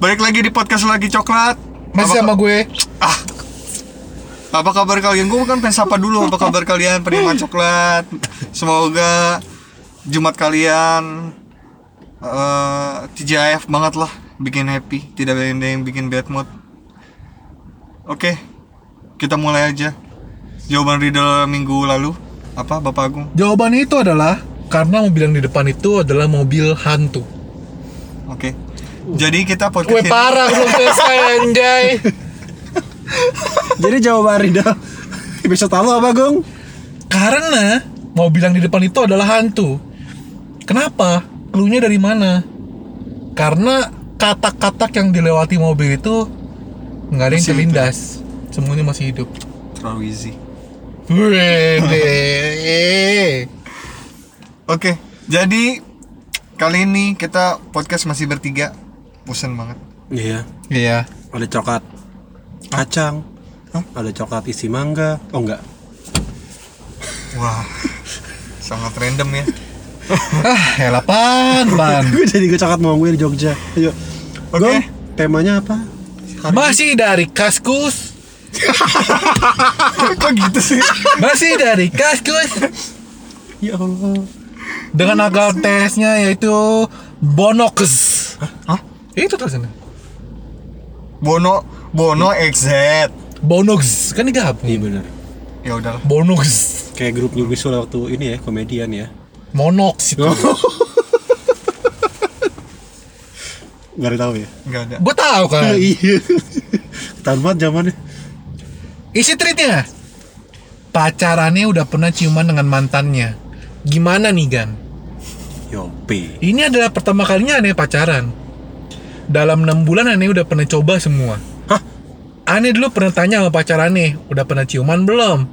Balik lagi di podcast lagi coklat. Masih sama gue. Ah. Apa kabar kalian? Gue kan pengen sapa dulu apa kabar kalian penikmat coklat. Semoga Jumat kalian eh TGIF banget lah, bikin happy, tidak ada yang bikin bad mood. Oke, kita mulai aja. Jawaban riddle minggu lalu apa Bapak Agung? Jawaban itu adalah karena mobil yang di depan itu adalah mobil hantu. Oke. Jadi kita podcast Gue parah belum selesai anjay. Jadi jawaban Rida episode lalu apa, Gong? Karena mobil yang di depan itu adalah hantu. Kenapa? Cluenya dari mana? Karena katak-katak yang dilewati mobil itu nggak ada yang Masih terlindas. Semuanya masih hidup. terlalu easy. Oke, jadi kali ini kita podcast masih bertiga. Bosan banget. Iya. Iya. Ada coklat kacang. Hah? Ada coklat isi mangga. Oh enggak. Wah, sangat random ya. Ah, ya pan, pan. gue jadi gue coklat mau gue di Jogja. Ayo. Oke. Gong, temanya apa? Masih dari Kaskus. Kok gitu sih? Masih dari Kaskus. Ya Allah. Dengan agal tesnya yaitu Bonox. Hah? Itu tulisannya. Bono, Bono XZ. Bonox kan digabung. Iya benar. Ya udahlah. Bonox. Kayak grup New Visual waktu ini ya, komedian ya. Monox itu. Gak ada tahu ya? Enggak ada. Gue tahu kan. Iya. Ketahuan banget zamannya. Isi tweetnya. Pacarannya udah pernah ciuman dengan mantannya. Gimana nih Gan? Yopi. Ini adalah pertama kalinya aneh pacaran. Dalam enam bulan aneh udah pernah coba semua. Hah? Aneh dulu pernah tanya sama pacar aneh, udah pernah ciuman belum?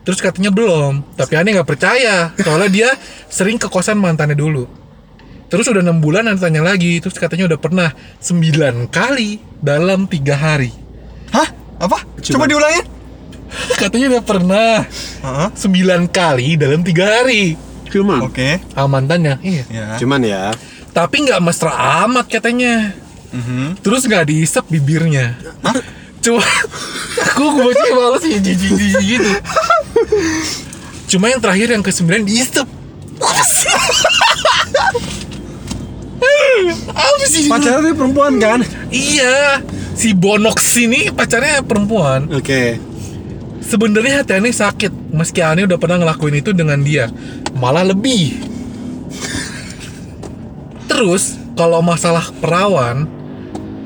Terus katanya belum, tapi aneh nggak percaya, soalnya dia sering ke kosan mantannya dulu. Terus udah enam bulan aneh tanya lagi, terus katanya udah pernah sembilan kali dalam tiga hari. Hah? Apa? Coba Coba. diulangin. katanya udah pernah Heeh. sembilan kali dalam tiga hari Cuman. Oke. sama mantannya. Iya. Ya. Cuman ya. Tapi nggak mesra amat katanya. Mhm. Terus nggak diisep bibirnya. Cuma aku gue baca males sih jijik jijik gitu. Cuma yang terakhir yang ke sembilan diisep. Apa sih? Pacarnya perempuan kan? Iya, si Bonox ini pacarnya perempuan. Oke. Sebenarnya hati Ani sakit, meski Ani udah pernah ngelakuin itu dengan dia, malah lebih. Terus kalau masalah perawan,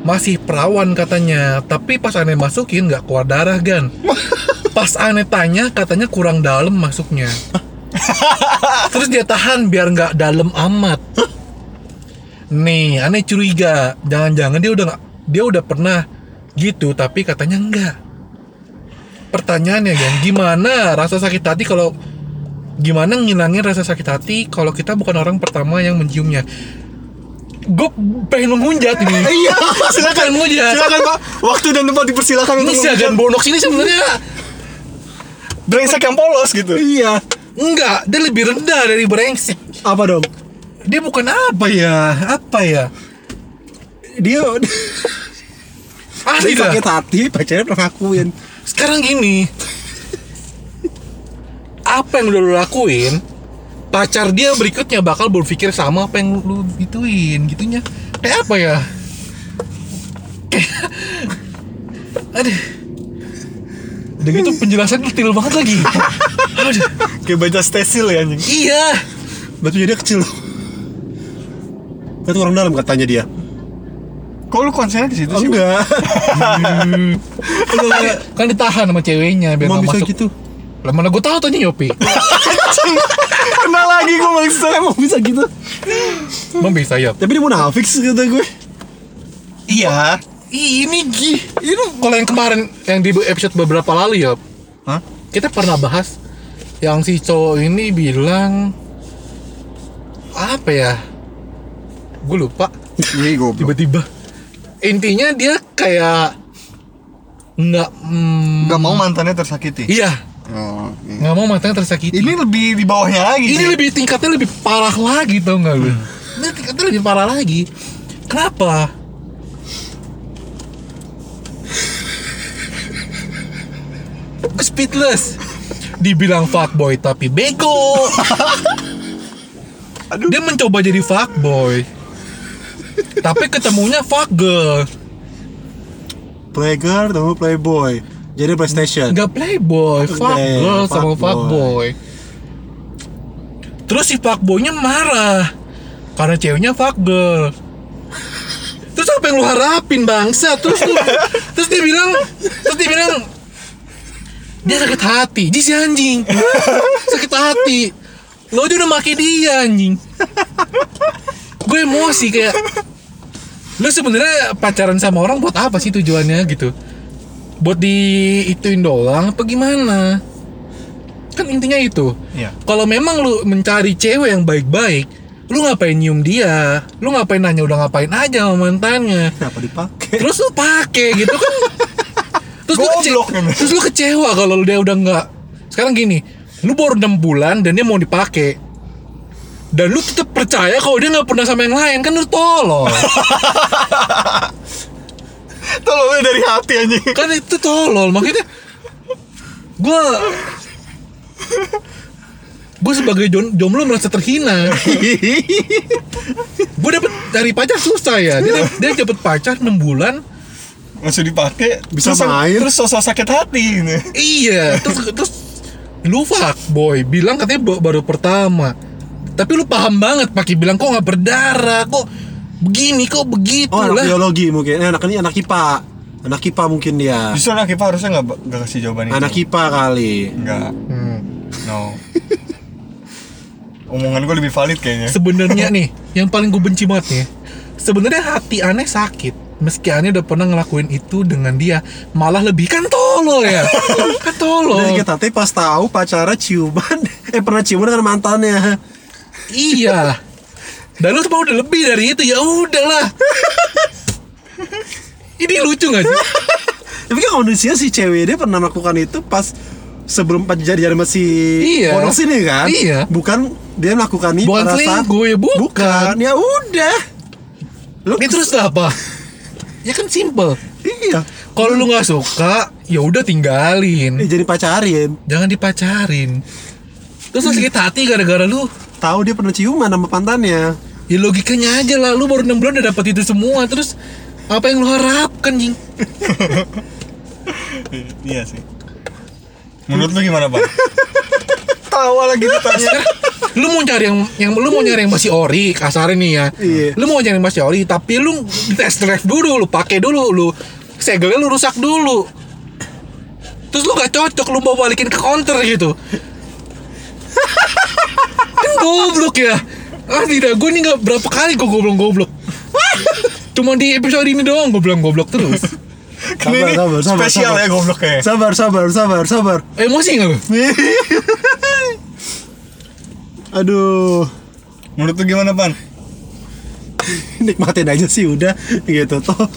masih perawan katanya, tapi pas Ane masukin nggak keluar darah gan. Pas Ane tanya katanya kurang dalam masuknya. Terus dia tahan biar nggak dalam amat. Nih, Ane curiga, jangan-jangan dia udah nggak, dia udah pernah gitu, tapi katanya enggak pertanyaannya kan gimana rasa sakit hati kalau gimana ngilangin rasa sakit hati kalau kita bukan orang pertama yang menciumnya gue pengen menghujat ini Iya, silakan menghujat Silakan Pak. Waktu dan tempat dipersilakan ini untuk si agan bonox ini sebenarnya brengsek yang polos gitu. Iya. enggak dia lebih rendah dari brengsek Apa dong? dia bukan apa ya apa ya Dia asli dia sakit hati, pacarnya pernah ngakuin. sekarang gini apa yang udah lu lakuin pacar dia berikutnya bakal berpikir sama apa yang lu gituin gitunya kayak apa ya kayak aduh udah gitu penjelasan detail banget lagi aduh Kayak baca stesil ya anjing. iya Batunya dia kecil. Itu orang dalam katanya dia. Kok lu konsennya di situ Oh, sih? enggak. kan ditahan sama ceweknya biar bisa masuk gitu? Lah mana gue tahu tanya Yopi Kena lagi gue bangsa. Emang bisa gitu? emang bisa ya Tapi dia munafik sih kata gue. Iya. Ih, ini gih ini kalau yang kemarin yang di episode beberapa lalu ya Hah? kita pernah bahas yang si cowok ini bilang apa ya gue lupa Iya, tiba-tiba intinya dia kayak nggak mm, Gak mau mantannya tersakiti. iya Oh, iya. Nggak mau matanya tersakiti. Ini lebih di bawahnya lagi. Ini sih. lebih tingkatnya lebih parah lagi tau nggak gue? Hmm. Ini tingkatnya lebih parah lagi. Kenapa? Speedless. Dibilang fuckboy tapi bego. Aduh. Dia mencoba jadi fuckboy. tapi ketemunya fuck girl. Playgirl, play playboy jadi PlayStation. Enggak playboy, fuck Oke, girl sama fuckboy. fuckboy. Terus si fuckboynya marah karena ceweknya fuck girl. Terus apa yang lu harapin bangsa? Terus lu, terus dia bilang, terus dia bilang dia sakit hati, jadi si anjing sakit hati. Lo aja udah make dia anjing. Gue emosi kayak lu sebenarnya pacaran sama orang buat apa sih tujuannya gitu? Buat di ituin doang apa gimana? Kan intinya itu. Iya. Kalau memang lu mencari cewek yang baik-baik, lu ngapain nyium dia? Lu ngapain nanya udah ngapain aja sama mantannya? Kenapa dipakai? Terus lu pakai gitu kan? Terus lu, kece- Goblok kan. terus lu kecewa kalau dia udah nggak. Sekarang gini, lu baru 6 bulan dan dia mau dipakai. Dan lu tetap percaya kalau dia nggak pernah sama yang lain kan lu tolol. Tolongnya dari hati anjing. kan itu tolol makanya gue gue sebagai jom- jomblo merasa terhina. Gue dapet dari pacar susah ya. Dia, dia dapet pacar 6 bulan. Langsung dipakai Bisa terus, main. Terus sosok sakit hati gitu. iya terus terus lu fuck boy. Bilang katanya ba- baru pertama. Tapi lu paham banget pakai bilang kok nggak berdarah? Kok begini kok begitu Oh anak lah biologi mungkin. Eh, anak ini anak IPA. Anak IPA mungkin dia. Justru anak IPA harusnya nggak nggak kasih jawaban itu. Anak IPA kali. Enggak. Hmm. No. Omongan gue lebih valid kayaknya. sebenarnya nih yang paling gue benci banget nih sebenarnya hati aneh sakit meski aneh udah pernah ngelakuin itu dengan dia malah lebih kan tolol ya kan tolol Udah kita teh pas tahu pacara ciuman, eh pernah ciuman dengan mantannya. iya dan lu tuh mau udah lebih dari itu ya udahlah ini lucu gak sih Tapi kan kondisinya si cewek dia pernah melakukan itu pas sebelum pacaran masih Iya. sini kan? Iya. Bukan dia melakukan ini Bukan pada saat- selingkuh, ya bukan. Bukan, ya udah. Lu ini terus apa ya kan simple Iya. kalau lu nggak suka ya udah tinggalin Eh, jadi pacarin. jangan dipacarin terus lu sakit hati gara-gara lu Tahu dia pernah ciuman sama pantannya. Ya logikanya aja lah, lu baru 6 bulan udah dapet itu semua Terus apa yang lu harapkan, Jing? iya sih. Menurut lu gimana, Bang? Tawa lagi ditanya. Lu mau cari yang, yang lu mau nyari yang masih ori, kasarnya nih ya Iya. Lu mau nyari yang masih ori, tapi lu test drive dulu, lu pakai dulu, lu segelnya lu rusak dulu Terus lu gak cocok, lu mau balikin ke counter gitu goblok ya Ah tidak, gue nih gak berapa kali gue goblok-goblok Cuma di episode ini doang gue bilang goblok terus ini Sabar, sabar, sabar, spesial sabar. ya gobloknya. Sabar, sabar, sabar, sabar. Emosi gak lu? Aduh. Menurut lu gimana, Pan? nikmatin aja sih udah gitu toh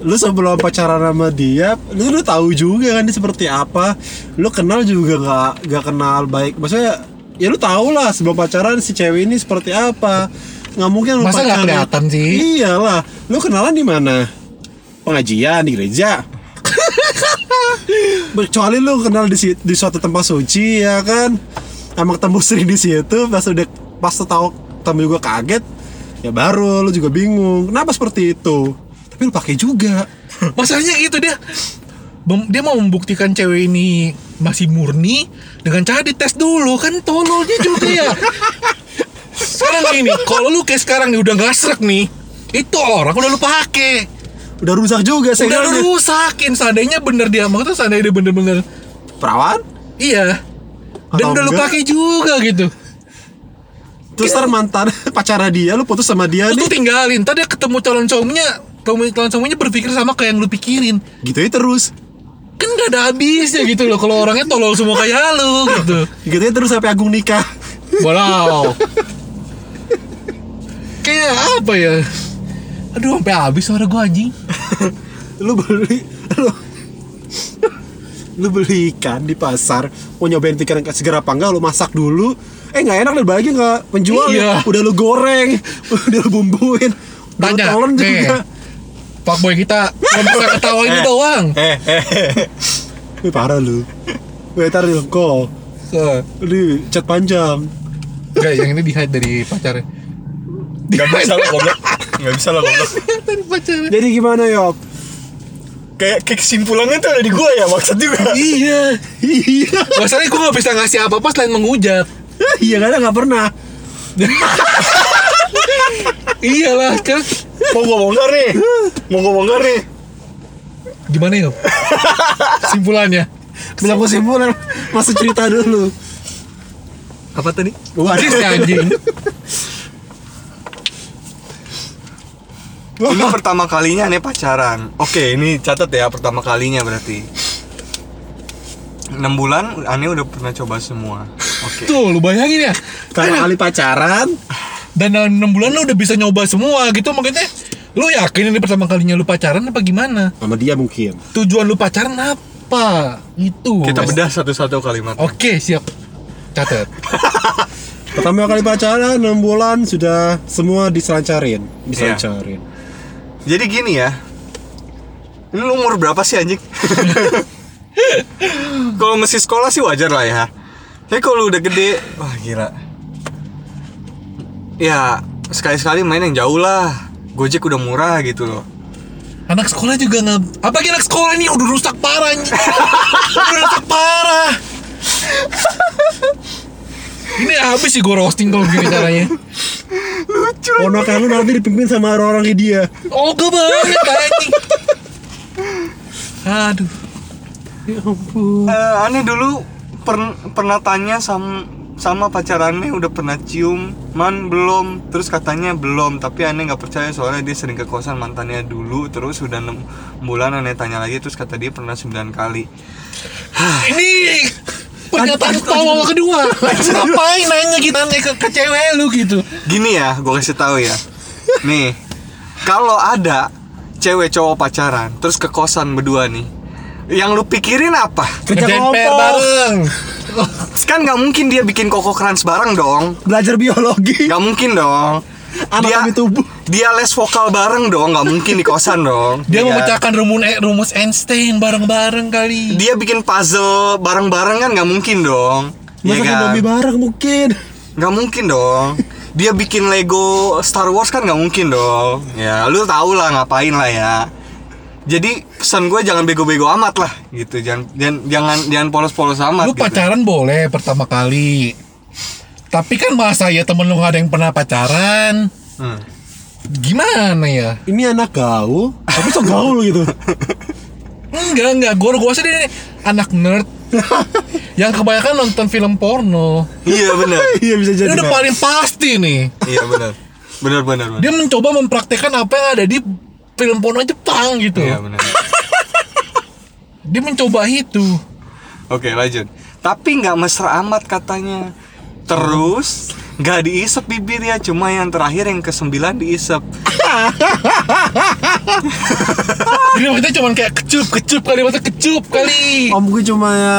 lu sebelum pacaran sama dia lu udah tahu juga kan dia seperti apa lu kenal juga nggak nggak kenal baik maksudnya ya lu tahu lah sebelum pacaran si cewek ini seperti apa. Nggak mungkin lu Masa nggak kelihatan sih? iyalah. Lu kenalan di mana? Pengajian di gereja. Kecuali lu kenal di di suatu tempat suci ya kan? Emang ketemu sering di situ pas udah pas tahu tamu juga kaget ya baru lu juga bingung kenapa seperti itu? Tapi lu pakai juga. Masalahnya itu dia dia mau membuktikan cewek ini masih murni dengan cara dites dulu kan tololnya juga ya. sekarang gini, kalau lu kayak sekarang nih udah nggak srek nih, itu orang udah lu pakai. udah rusak juga Udah segalanya lu rusakin seandainya bener dia maksudnya seandainya dia bener-bener perawan iya. Dan Atau udah lu enggak? pakai juga gitu. terus ntar mantan pacara dia lu putus sama dia Lu tuh nih tinggalin, tadi ketemu calon suaminya, calon suaminya berpikir sama kayak yang lu pikirin. gitu aja terus Kan gak ada habisnya gitu loh kalau orangnya tolol semua kayak lu gitu. gitu terus sampai Agung nikah Wow. Kayak apa ya? Aduh, sampai habis suara gua anjing. lu beli lu lu beli ikan di pasar mau nyobain ikan yang segar apa enggak lu masak dulu eh nggak enak lu bagi nggak penjual Iya. udah lu goreng udah lu bumbuin Tanya, nih. Juga Pak boy kita cuma bisa ketawa ini doang. Eh, eh, eh. Wih, parah lu. Wetar bilang kok Ini chat panjang. Enggak, yang ini di hide dari pacarnya Gak bisa lah goblok. Gak bisa lah goblok. Dari pacarnya Jadi gimana Yop? Kayak, kayak kesimpulannya tuh ada di gua ya maksud juga. Iya Iya. Masalahnya gue gak bisa ngasih apa-apa selain menghujat Iya karena gak pernah. Iyalah kan Mau gua bongkar nih. Mau gua bongkar nih. Gimana ya? Simpulannya? Bilang kesimpulan Masuk cerita dulu. Apa tadi? Wah, Anjing. Si anjing Ini pertama kalinya nih pacaran. Oke ini catat ya pertama kalinya berarti. 6 bulan Ane udah pernah coba semua. Oke. Tuh lu bayangin ya. Pertama kali pacaran Dan dalam 6 bulan lu udah bisa nyoba semua gitu Makanya Lu yakin ini pertama kalinya lu pacaran apa gimana? Sama dia mungkin. Tujuan lu pacaran apa? Itu Kita bedah satu-satu kalimat. Oke siap. Catat. Pertama kali pacaran 6 bulan sudah semua diselancarin Diselancarin. Jadi gini ya Ini lu umur berapa sih anjing? kalau masih sekolah sih wajar lah ya. Tapi kalau udah gede Wah gila Ya sekali-sekali main yang jauh lah. Gojek udah murah gitu loh. Anak sekolah juga nggak Apa anak sekolah ini udah rusak parah Udah rusak parah. Ini habis sih gue roasting kalau gini caranya. Ponakan lu nanti dipimpin sama orang-orang dia. Oh banget anjing. Aduh. Ya ampun Eh, Aneh dulu per- pernah tanya sama sama pacarannya udah pernah cium man belum. Terus katanya belum tapi aneh nggak percaya soalnya dia sering ke kosan mantannya dulu terus udah 6 bulan aneh tanya lagi terus kata dia pernah 9 kali. Ini Pernyataan tolol kedua. Ngapain nanya kita nih ke, ke cewek lu gitu? Gini ya gue kasih tahu ya. Nih kalau ada cewek cowok pacaran terus ke kosan berdua nih yang lu pikirin apa? Kerja kelompok bareng. Kan nggak mungkin dia bikin koko crunch bareng dong. Belajar biologi. Nggak mungkin dong. Anatomi tubuh. dia les vokal bareng dong nggak mungkin di kosan dong. Dia Iya. memecahkan rumus eh, rumus Einstein bareng-bareng kali. Dia bikin puzzle bareng-bareng kan nggak mungkin dong. Iya Masak kan? Indomie bareng mungkin. Nggak mungkin dong. Dia bikin Lego Star Wars kan nggak mungkin dong. Ya lu tau lah ngapain lah ya jadi pesan gue jangan bego-bego amat lah gitu. Jangan jangan jangan, jangan polos-polos amat Lu gitu. pacaran boleh pertama kali. Tapi kan masa ya temen lu gak ada yang pernah pacaran? Hmm. Gimana ya? Ini anak gaul. Tapi so gaul gitu. Enggak, enggak. Gue gue dia nih anak nerd. Yang kebanyakan nonton film porno. Iya benar. Iya bisa Ini jadi udah paling pasti nih. Iya benar. Benar benar benar. Dia mencoba mempraktekkan apa yang ada di film porno Jepang gitu. Iya benar Dia mencoba itu. Oke lanjut. Tapi nggak mesra amat katanya. Terus nggak diisep bibirnya cuma yang terakhir yang ke sembilan diisep. Jadi maksudnya cuma kayak kecup-kecup kali Maksudnya kecup kali. Om gue cuma ya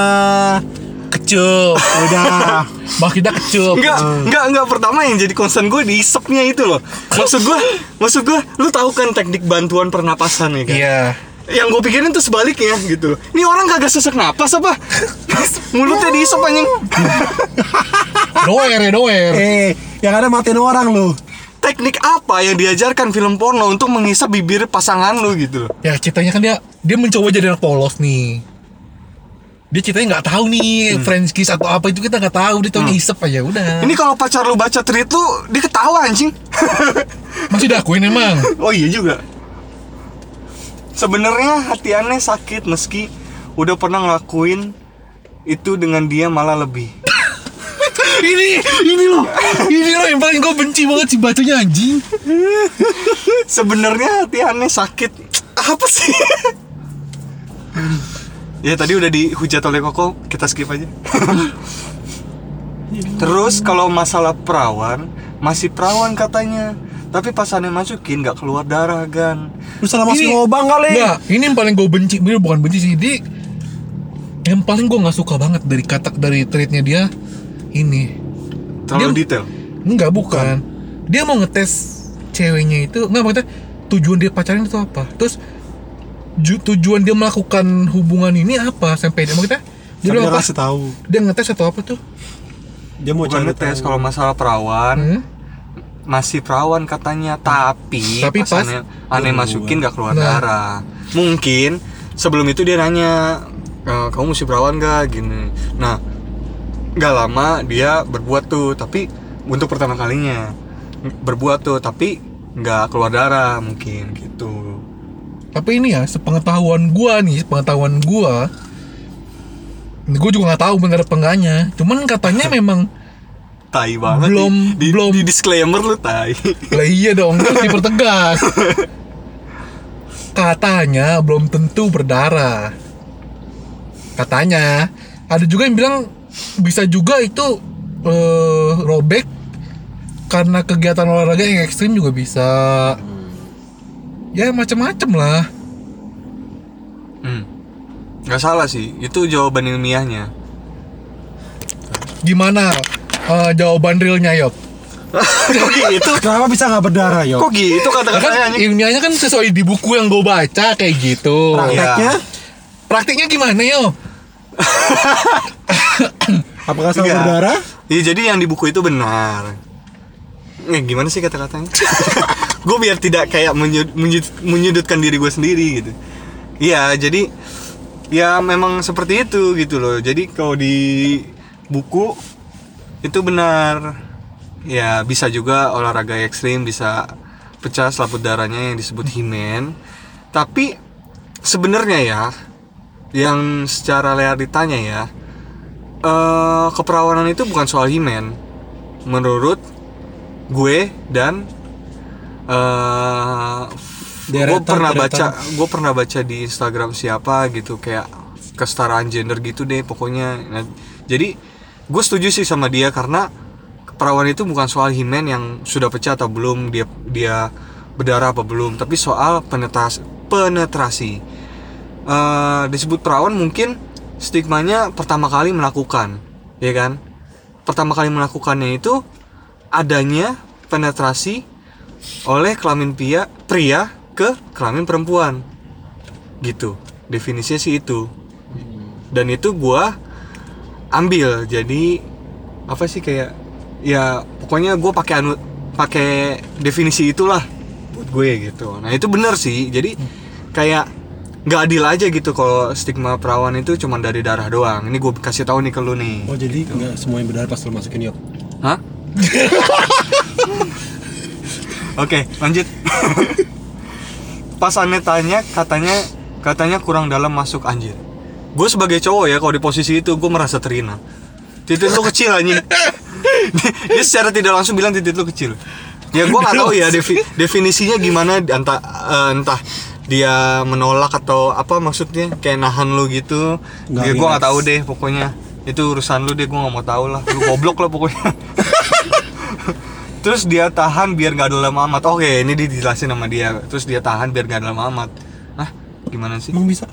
Kecup Udah Bah kita kecup Enggak, enggak, enggak pertama yang jadi concern gue diisepnya itu loh. Maksud gue, maksud gue, lu tahu kan teknik bantuan pernapasan ya kan? Iya Yang gue pikirin tuh sebaliknya gitu. Ini orang kagak sesak napas apa? Mulutnya diisep anjing. Doer ya doer Eh Yang ada matiin orang lu Teknik apa yang diajarkan film porno untuk menghisap bibir pasangan lu gitu loh? Ya ceritanya kan dia Dia mencoba jadi anak polos nih dia ceritanya nggak tahu nih French kiss atau apa itu kita nggak tahu dia tahu isep aja udah Ini kalau pacar lu baca tweet lu, dia ketawa anjing. masih diakuin emang oh iya juga. Sebenarnya hati aneh sakit meski udah pernah ngelakuin itu dengan dia malah lebih. ini ini loh ini loh yang paling gue benci banget si batunya anjing Sebenarnya hati aneh sakit. Apa sih? Ya tadi udah dihujat oleh Koko, kita skip aja. Terus kalau masalah perawan, masih perawan katanya. Tapi pas aneh masukin nggak keluar darah gan. Lu salah masuk Ini- lubang kali Enggak, ini yang paling gue benci bener bukan benci sih di yang paling gue nggak suka banget dari kata dari treatnya dia ini Terlalu Dia- detail. Enggak bukan. Dia mau ngetes ceweknya itu enggak maksudnya tujuan dia pacaran itu apa? Terus tujuan dia melakukan hubungan ini apa sampai dia Tapi bilang dia apa? kasih tahu. Dia ngetes atau apa tuh? Dia mau bukan cari ngetes tahu. kalau masalah perawan Hmm? masih perawan katanya tapi, Tapi pas- aneh, aneh masukin gak keluar Nah. darah mungkin sebelum itu dia nanya "E, kamu mesti perawan gak gini nah nggak lama dia berbuat tuh tapi untuk pertama kalinya berbuat tuh tapi nggak keluar darah mungkin gitu Tapi ini ya, sepengetahuan gua nih, sepengetahuan gua ini gue juga nggak tahu bener apa enggaknya. Cuman katanya memang tai banget Belum- di, di, belum. di disclaimer lu tai lah iya dong, terus dipertegas. Katanya belum tentu berdarah. Katanya ada juga yang bilang bisa juga itu eh, robek karena kegiatan olahraga yang ekstrim juga bisa. Ya macam-macam lah. hmm. nggak salah sih itu jawaban ilmiahnya Gimana eh, jawaban realnya Yop? kok gitu Kenapa bisa nggak berdarah, yo? kok gitu Ya kata-katanya kan ilmiahnya kan sesuai di buku yang gue baca kayak gitu. Prakteknya? Praktiknya gimana yo? Apakah selalu Enggak. berdarah? Iya jadi yang di buku itu benar. Eh, gimana sih kata-katanya? gue biar tidak kayak menyud- menyud- menyudutkan diri gue sendiri gitu. Iya jadi ya memang seperti itu gitu loh. Jadi kalau di buku itu benar. Ya bisa juga olahraga ekstrim bisa pecah selaput darahnya yang disebut himen. Tapi sebenarnya ya yang secara realitanya ya eh keperawanan itu bukan soal himen menurut gue dan eh gue pernah deretan. baca gue pernah baca di Instagram siapa gitu kayak kesetaraan gender gitu deh pokoknya. Nah, jadi gue setuju sih sama dia karena keperawanan itu bukan soal himen yang sudah pecah atau belum dia dia berdarah apa belum tapi soal penetrasi penetrasi. Eh, disebut perawan mungkin stigmanya pertama kali melakukan ya kan? Pertama kali melakukannya itu adanya penetrasi oleh kelamin pria pria ke kelamin perempuan. Gitu definisinya sih itu. Dan itu gua ambil jadi apa sih kayak ya pokoknya gua pakai anu pakai definisi itulah buat gue gitu. Nah itu bener sih jadi kayak nggak adil aja gitu kalau stigma perawan itu cuma dari darah doang. Ini gue kasih tahu nih ke lu nih Oh jadi nggak semuanya berdarah pas lu masukin yuk. Hah? Oke, lanjut. Pas Ane tanya, katanya katanya kurang dalam masuk anjir. Gue sebagai cowok ya, kalau di posisi itu gue merasa terhina. Titik lu kecil anjing. Dia secara tidak langsung bilang titik lu kecil. Ya gue nggak tahu ya defi- definisinya gimana entah eh, entah dia menolak atau apa maksudnya kayak nahan lu gitu. Nggak ya gue rileks. tahu deh pokoknya. Itu urusan lu deh, gue nggak mau tahu lah. Lu goblok lah pokoknya. Terus dia tahan biar gak dalam amat. Oke, ini dijelasin sama dia. Terus dia tahan biar gak dalam amat. Hah? Gimana sih? Emang bisa?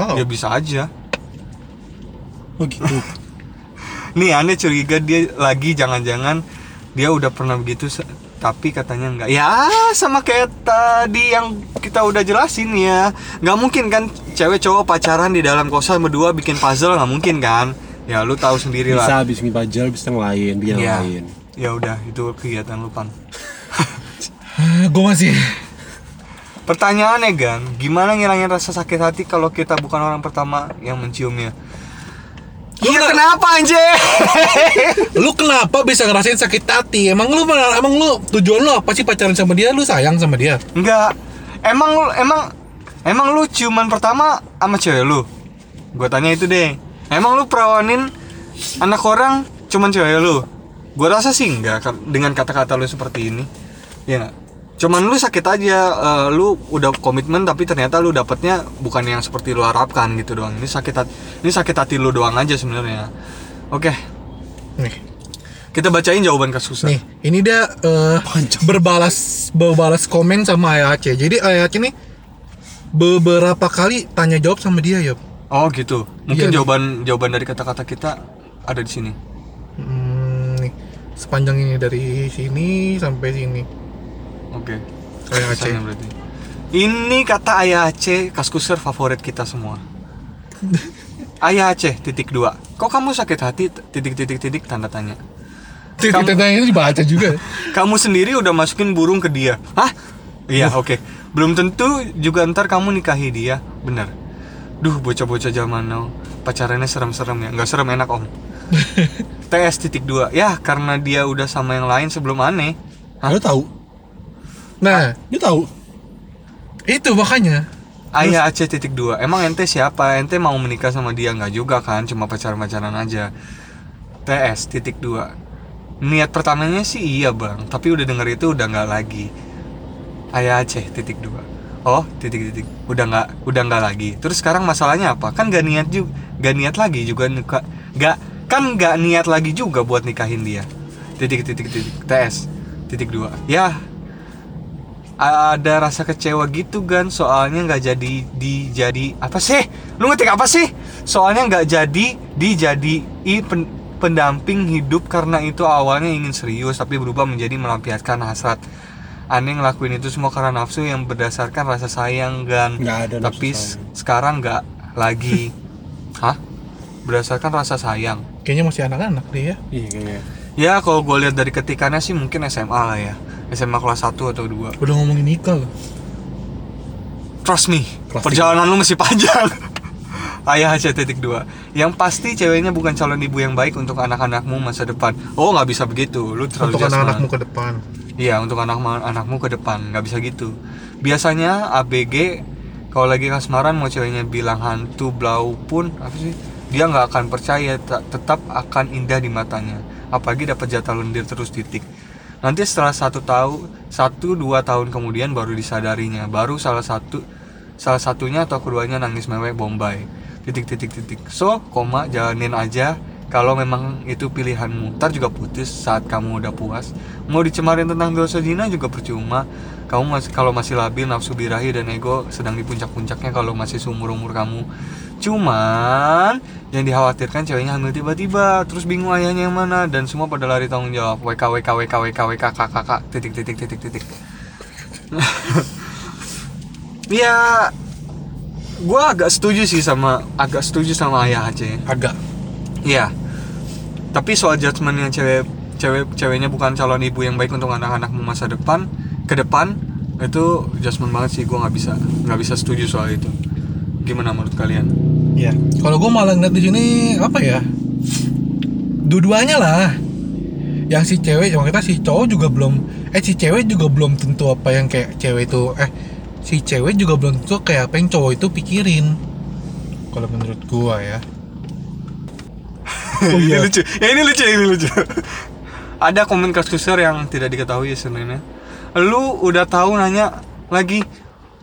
Oh. Ya bisa aja. Oh gitu. Nih aneh curiga dia lagi jangan-jangan dia udah pernah begitu tapi katanya enggak. Ya sama kayak tadi yang kita udah jelasin ya. Nggak mungkin kan cewek cowok pacaran di dalam kosan berdua bikin puzzle nggak mungkin kan? Ya lu tahu sendiri bisa lah. habis ngibajal, bisa yang lain, bikin yang Ya. lain. Ya udah itu kegiatan lu pan. gue masih Pertanyaannya Gan, gimana ngilangin rasa sakit hati kalau kita bukan orang pertama yang menciumnya? Iya kenapa anjir? lu kenapa bisa ngerasain sakit hati emang lu emang lu tujuan lu apa sih pacaran sama dia lu sayang sama dia Enggak. Emang lu emang emang lu ciuman pertama sama cewek lu? Gua tanya itu deh. Emang lu perawanin anak orang cuman cewek lu? Gua rasa sih enggak dengan kata-kata lu seperti ini. Ya nggak? Cuman lu sakit aja, eh, lu udah komitmen tapi ternyata lu dapetnya bukan yang seperti lu harapkan gitu doang. Ini sakit hati, ini sakit hati lu doang aja sebenarnya. Oke, nih kita bacain jawaban kasusnya. nih ini dia eh, Panjang. berbalas berbalas komen sama AAC jadi AAC nih beberapa kali tanya jawab sama dia ya Oh gitu. Mungkin Iya, nih. jawaban jawaban dari kata-kata kita ada di sini. hmm, sepanjang ini dari sini sampai sini Oke. Ayah Aceh. Berarti. Ini kata Ayah Aceh kaskuser favorit kita semua. Ayah Aceh titik dua. Kok kamu sakit hati? Titik titik titik tanda tanya. Titik Kamu- tanya itu dibaca juga. Kamu sendiri udah masukin burung ke dia. Hah? Iya, oke. Belum tentu juga ntar kamu nikahi dia. Bener. Duh, bocah-bocah zaman now. Pacarannya serem-serem ya. Nggak serem, enak om. TS titik dua. Ya, karena dia udah sama yang lain sebelum aneh. Hah? Lu tahu? Nah, Dia tahu. itu makanya. Ayah Aceh titik dua. Emang ente siapa? Ente mau menikah sama dia nggak juga kan? Cuma pacaran-pacaran aja. TS titik dua. Niat pertamanya sih iya bang, tapi udah denger itu udah nggak lagi. Ayah Aceh titik dua. Oh titik titik. Udah nggak, udah nggak lagi. Terus sekarang masalahnya apa? Kan gak niat juga, gak niat lagi juga nikah. Kan gak niat lagi juga buat nikahin dia. Titik titik titik. TS titik dua. Ya ada rasa kecewa gitu kan soalnya nggak jadi dijadi apa sih? Lu ngetik apa sih? Soalnya nggak jadi dijadi pen- pendamping hidup karena itu awalnya ingin serius tapi berubah menjadi melampiaskan hasrat. Aneh ngelakuin itu semua karena nafsu yang berdasarkan rasa sayang kan Nggak ada tapi sayang. sekarang nggak lagi. Hah? Berdasarkan rasa sayang Kayaknya masih anak-anak dia. Iya kayaknya. ya kalau gue lihat dari ketikannya sih mungkin SMA lah ya SMA kelas 1 atau 2 Udah ngomongin nikah loh. Trust me, Trust perjalanan lu masih panjang. Ayah Aceh titik dua. Yang pasti ceweknya bukan calon ibu yang baik untuk anak-anakmu masa depan. Oh nggak bisa begitu, lu terlalu Untuk anak-anakmu ke depan. Iya untuk anak anakmu ke depan nggak bisa gitu. Biasanya ABG kalau lagi kasmaran mau ceweknya bilang hantu blau pun apa sih dia nggak akan percaya ta- tetap akan indah di matanya. Apalagi dapat jatah lendir terus titik. Nanti setelah satu tahun satu dua tahun kemudian baru disadarinya. Baru salah satu salah satunya atau keduanya nangis mewek bombay. Titik titik titik. So koma jalanin aja kalau memang itu pilihanmu ntar juga putus saat kamu udah puas mau dicemarin tentang dosa zina juga percuma kamu masih kalau masih labil nafsu birahi dan ego sedang di puncak-puncaknya kalau masih seumur umur kamu cuman yang dikhawatirkan ceweknya hamil tiba-tiba terus bingung ayahnya yang mana dan semua pada lari tanggung jawab WK WK WK WK WK KKK titik titik titik titik ya gua agak setuju sih sama agak setuju sama ayah Aceh Agak. Iya. Tapi soal judgementnya cewek cewek ceweknya bukan calon ibu yang baik untuk anak-anakmu masa depan ke depan itu judgement banget sih gue nggak bisa nggak bisa setuju soal itu. Gimana menurut kalian? Iya. Kalau gue malah ngeliat di sini apa ya? Dua-duanya lah. Yang si cewek, yang kita si cowok juga belum, eh si cewek juga belum tentu apa yang kayak cewek itu, eh si cewek juga belum tentu kayak apa yang cowok itu pikirin. Kalau menurut gua ya. Oh ini iya. lucu. Ya ini lucu, ini lucu. Ada komen kasusir yang tidak diketahui sebenarnya. Lu udah tahu nanya lagi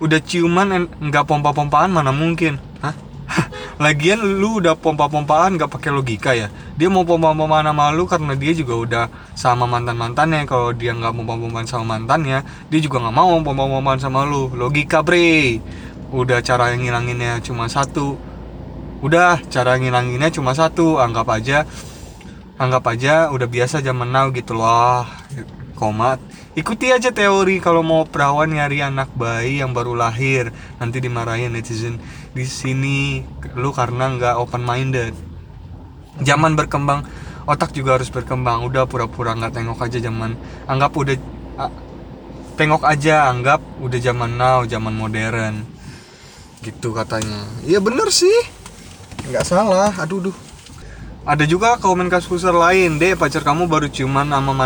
udah ciuman nggak pompa-pompaan mana mungkin? Hah? Lagian lu udah pompa-pompaan nggak pakai logika ya? Dia mau pompa-pompaan sama lu karena dia juga udah sama mantan-mantannya. Kalau dia nggak mau pompa-pompaan sama mantannya, dia juga nggak mau pompa-pompaan sama lu. Logika bre. Udah cara yang ngilanginnya cuma satu. Udah cara ngilanginnya cuma satu. Anggap aja anggap aja udah biasa zaman now gitu loh komat ikuti aja teori kalau mau perawan nyari anak bayi yang baru lahir nanti dimarahin netizen di sini lu karena nggak open minded zaman berkembang otak juga harus berkembang. Udah pura-pura nggak tengok aja zaman anggap udah ah, tengok aja anggap udah zaman now zaman modern. Gitu katanya. Iya bener sih. Nggak salah. Aduh duh. Ada juga komen kasus lain deh pacar kamu baru ciuman sama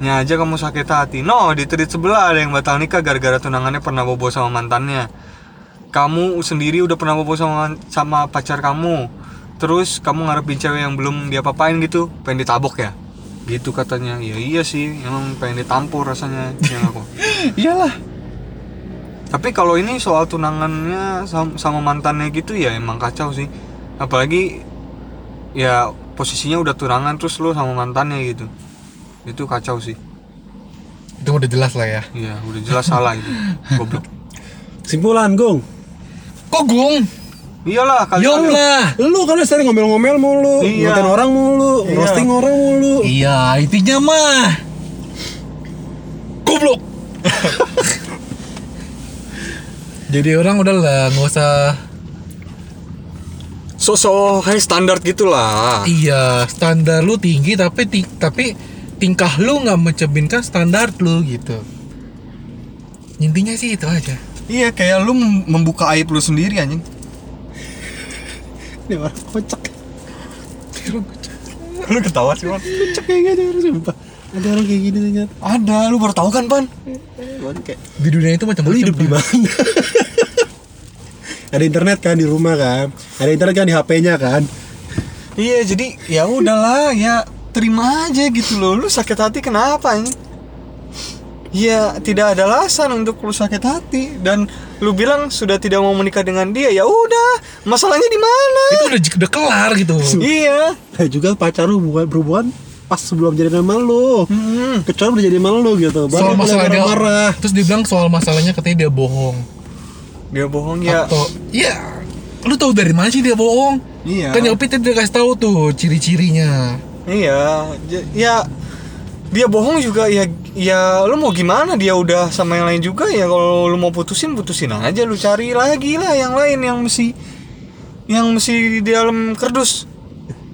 mantannya aja kamu sakit hati. No di tweet sebelah ada yang batal nikah gara-gara tunangannya pernah bobo sama mantannya. Kamu sendiri udah pernah bobo sama sama pacar kamu. Terus kamu ngarepin cewek yang belum dia papain gitu pengen ditabok ya? Gitu katanya. Ya iya sih emang pengen ditampur rasanya yang aku Iyalah. tapi kalau ini soal tunangannya sama, sama mantannya gitu ya emang kacau sih. Apalagi ya posisinya udah tunangan terus lu sama mantannya gitu itu kacau sih Itu udah jelas lah ya. iya udah jelas salah itu goblok Simpulan, Gung. Kok gung? iyalah kali Yom lah. Lu kan sering ngomel-ngomel mulu, Iya. ngatain orang mulu, Iya. roasting orang mulu. Iya, intinya mah. Goblok. Jadi orang udah lah nggak usah sosok high standar gitulah Iya, standar lu tinggi tapi tapi tingkah lu nggak mencerminkan standar lu gitu. Intinya sih itu aja. iya kayak lu mem- membuka aib lu sendiri anjing Ini orang kocak. lu ketawa sih man Kocak kayak gini harus sumpah. Ada orang kayak gini ternyata. ada lu baru tahu kan pan Di dunia itu lu macam-macam. hidup di mana? ada internet kan di rumah kan? Ada internet kan di HP-nya kan? iya jadi ya udahlah ya terima aja gitu loh lu sakit hati kenapa anjing Ya tidak ada alasan untuk lu sakit hati dan lu bilang sudah tidak mau menikah dengan dia ya udah masalahnya di mana Itu udah udah kelar gitu. iya Kayak juga pacar lu hubungan berhubungan pas sebelum jadi nama lu. Hmm. Kecuali udah jadi sama lu gitu. soal Baru mulai masalah dia marah-marah. terus dia bilang soal masalahnya katanya dia bohong dia bohong ya atau iya lu tahu dari mana sih dia bohong Iya. kan Yopi tadi udah kasih tahu tuh ciri-cirinya Iya, ya dia bohong juga ya ya lu mau gimana dia udah sama yang lain juga? Ya kalau lu mau putusin putusin aja lu cari lagi lah yang lain yang mesti yang mesti di dalam kardus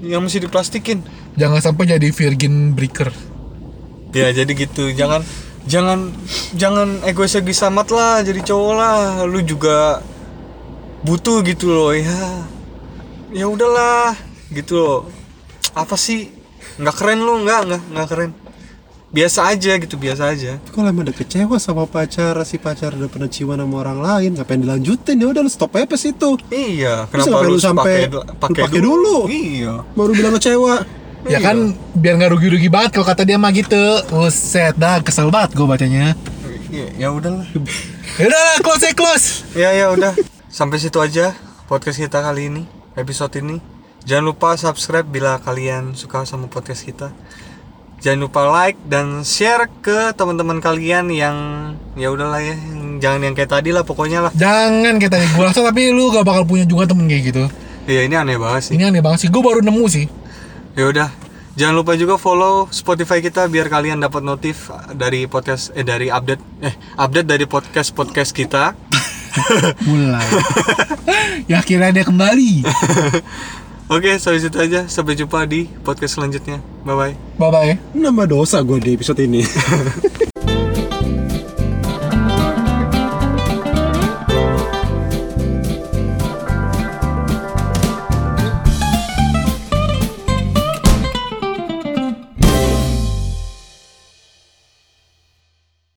yang mesti diplastikin. Jangan sampai jadi virgin breaker. Ya jadi gitu. Jangan jangan jangan egois egois amat lah jadi cowok lah. Lu juga butuh gitu loh ya. Ya udahlah gitu loh. Apa sih nggak keren lu nggak nggak nggak keren. Biasa aja gitu biasa aja. Kalau emang udah kecewa sama pacar, si pacar udah pernah ciuman sama orang lain, ngapain dilanjutin? Ya udah lu stop aja pas itu. iya kenapa lu lu sampai pakai lu pakai pakai dulu? iya. Baru bilang kecewa. ya kan biar nggak rugi-rugi banget kalau kata dia mah gitu. Buset dah kesel banget gue bacanya. Iya, ya udahlah ya udah lah close ya close. Ya ya udah. Sampai situ aja podcast kita kali ini episode ini jangan lupa subscribe bila kalian suka sama podcast kita. Jangan lupa like dan share ke teman-teman kalian yang ya udahlah ya yang- jangan yang kayak tadi lah pokoknya lah. Jangan kayak tadi. Gue rasa tapi lu gak bakal punya juga temen kayak gitu. Ya ini aneh banget sih. Ini aneh banget sih. Gue baru nemu sih. Ya udah. Jangan lupa juga follow Spotify kita biar kalian dapat notif dari podcast eh dari update eh update dari podcast podcast kita. Mulai. Ya akhirnya dia kembali oke sampai situ aja. Sampai jumpa di podcast selanjutnya. Bye bye bye bye Nambah dosa gue di episode ini.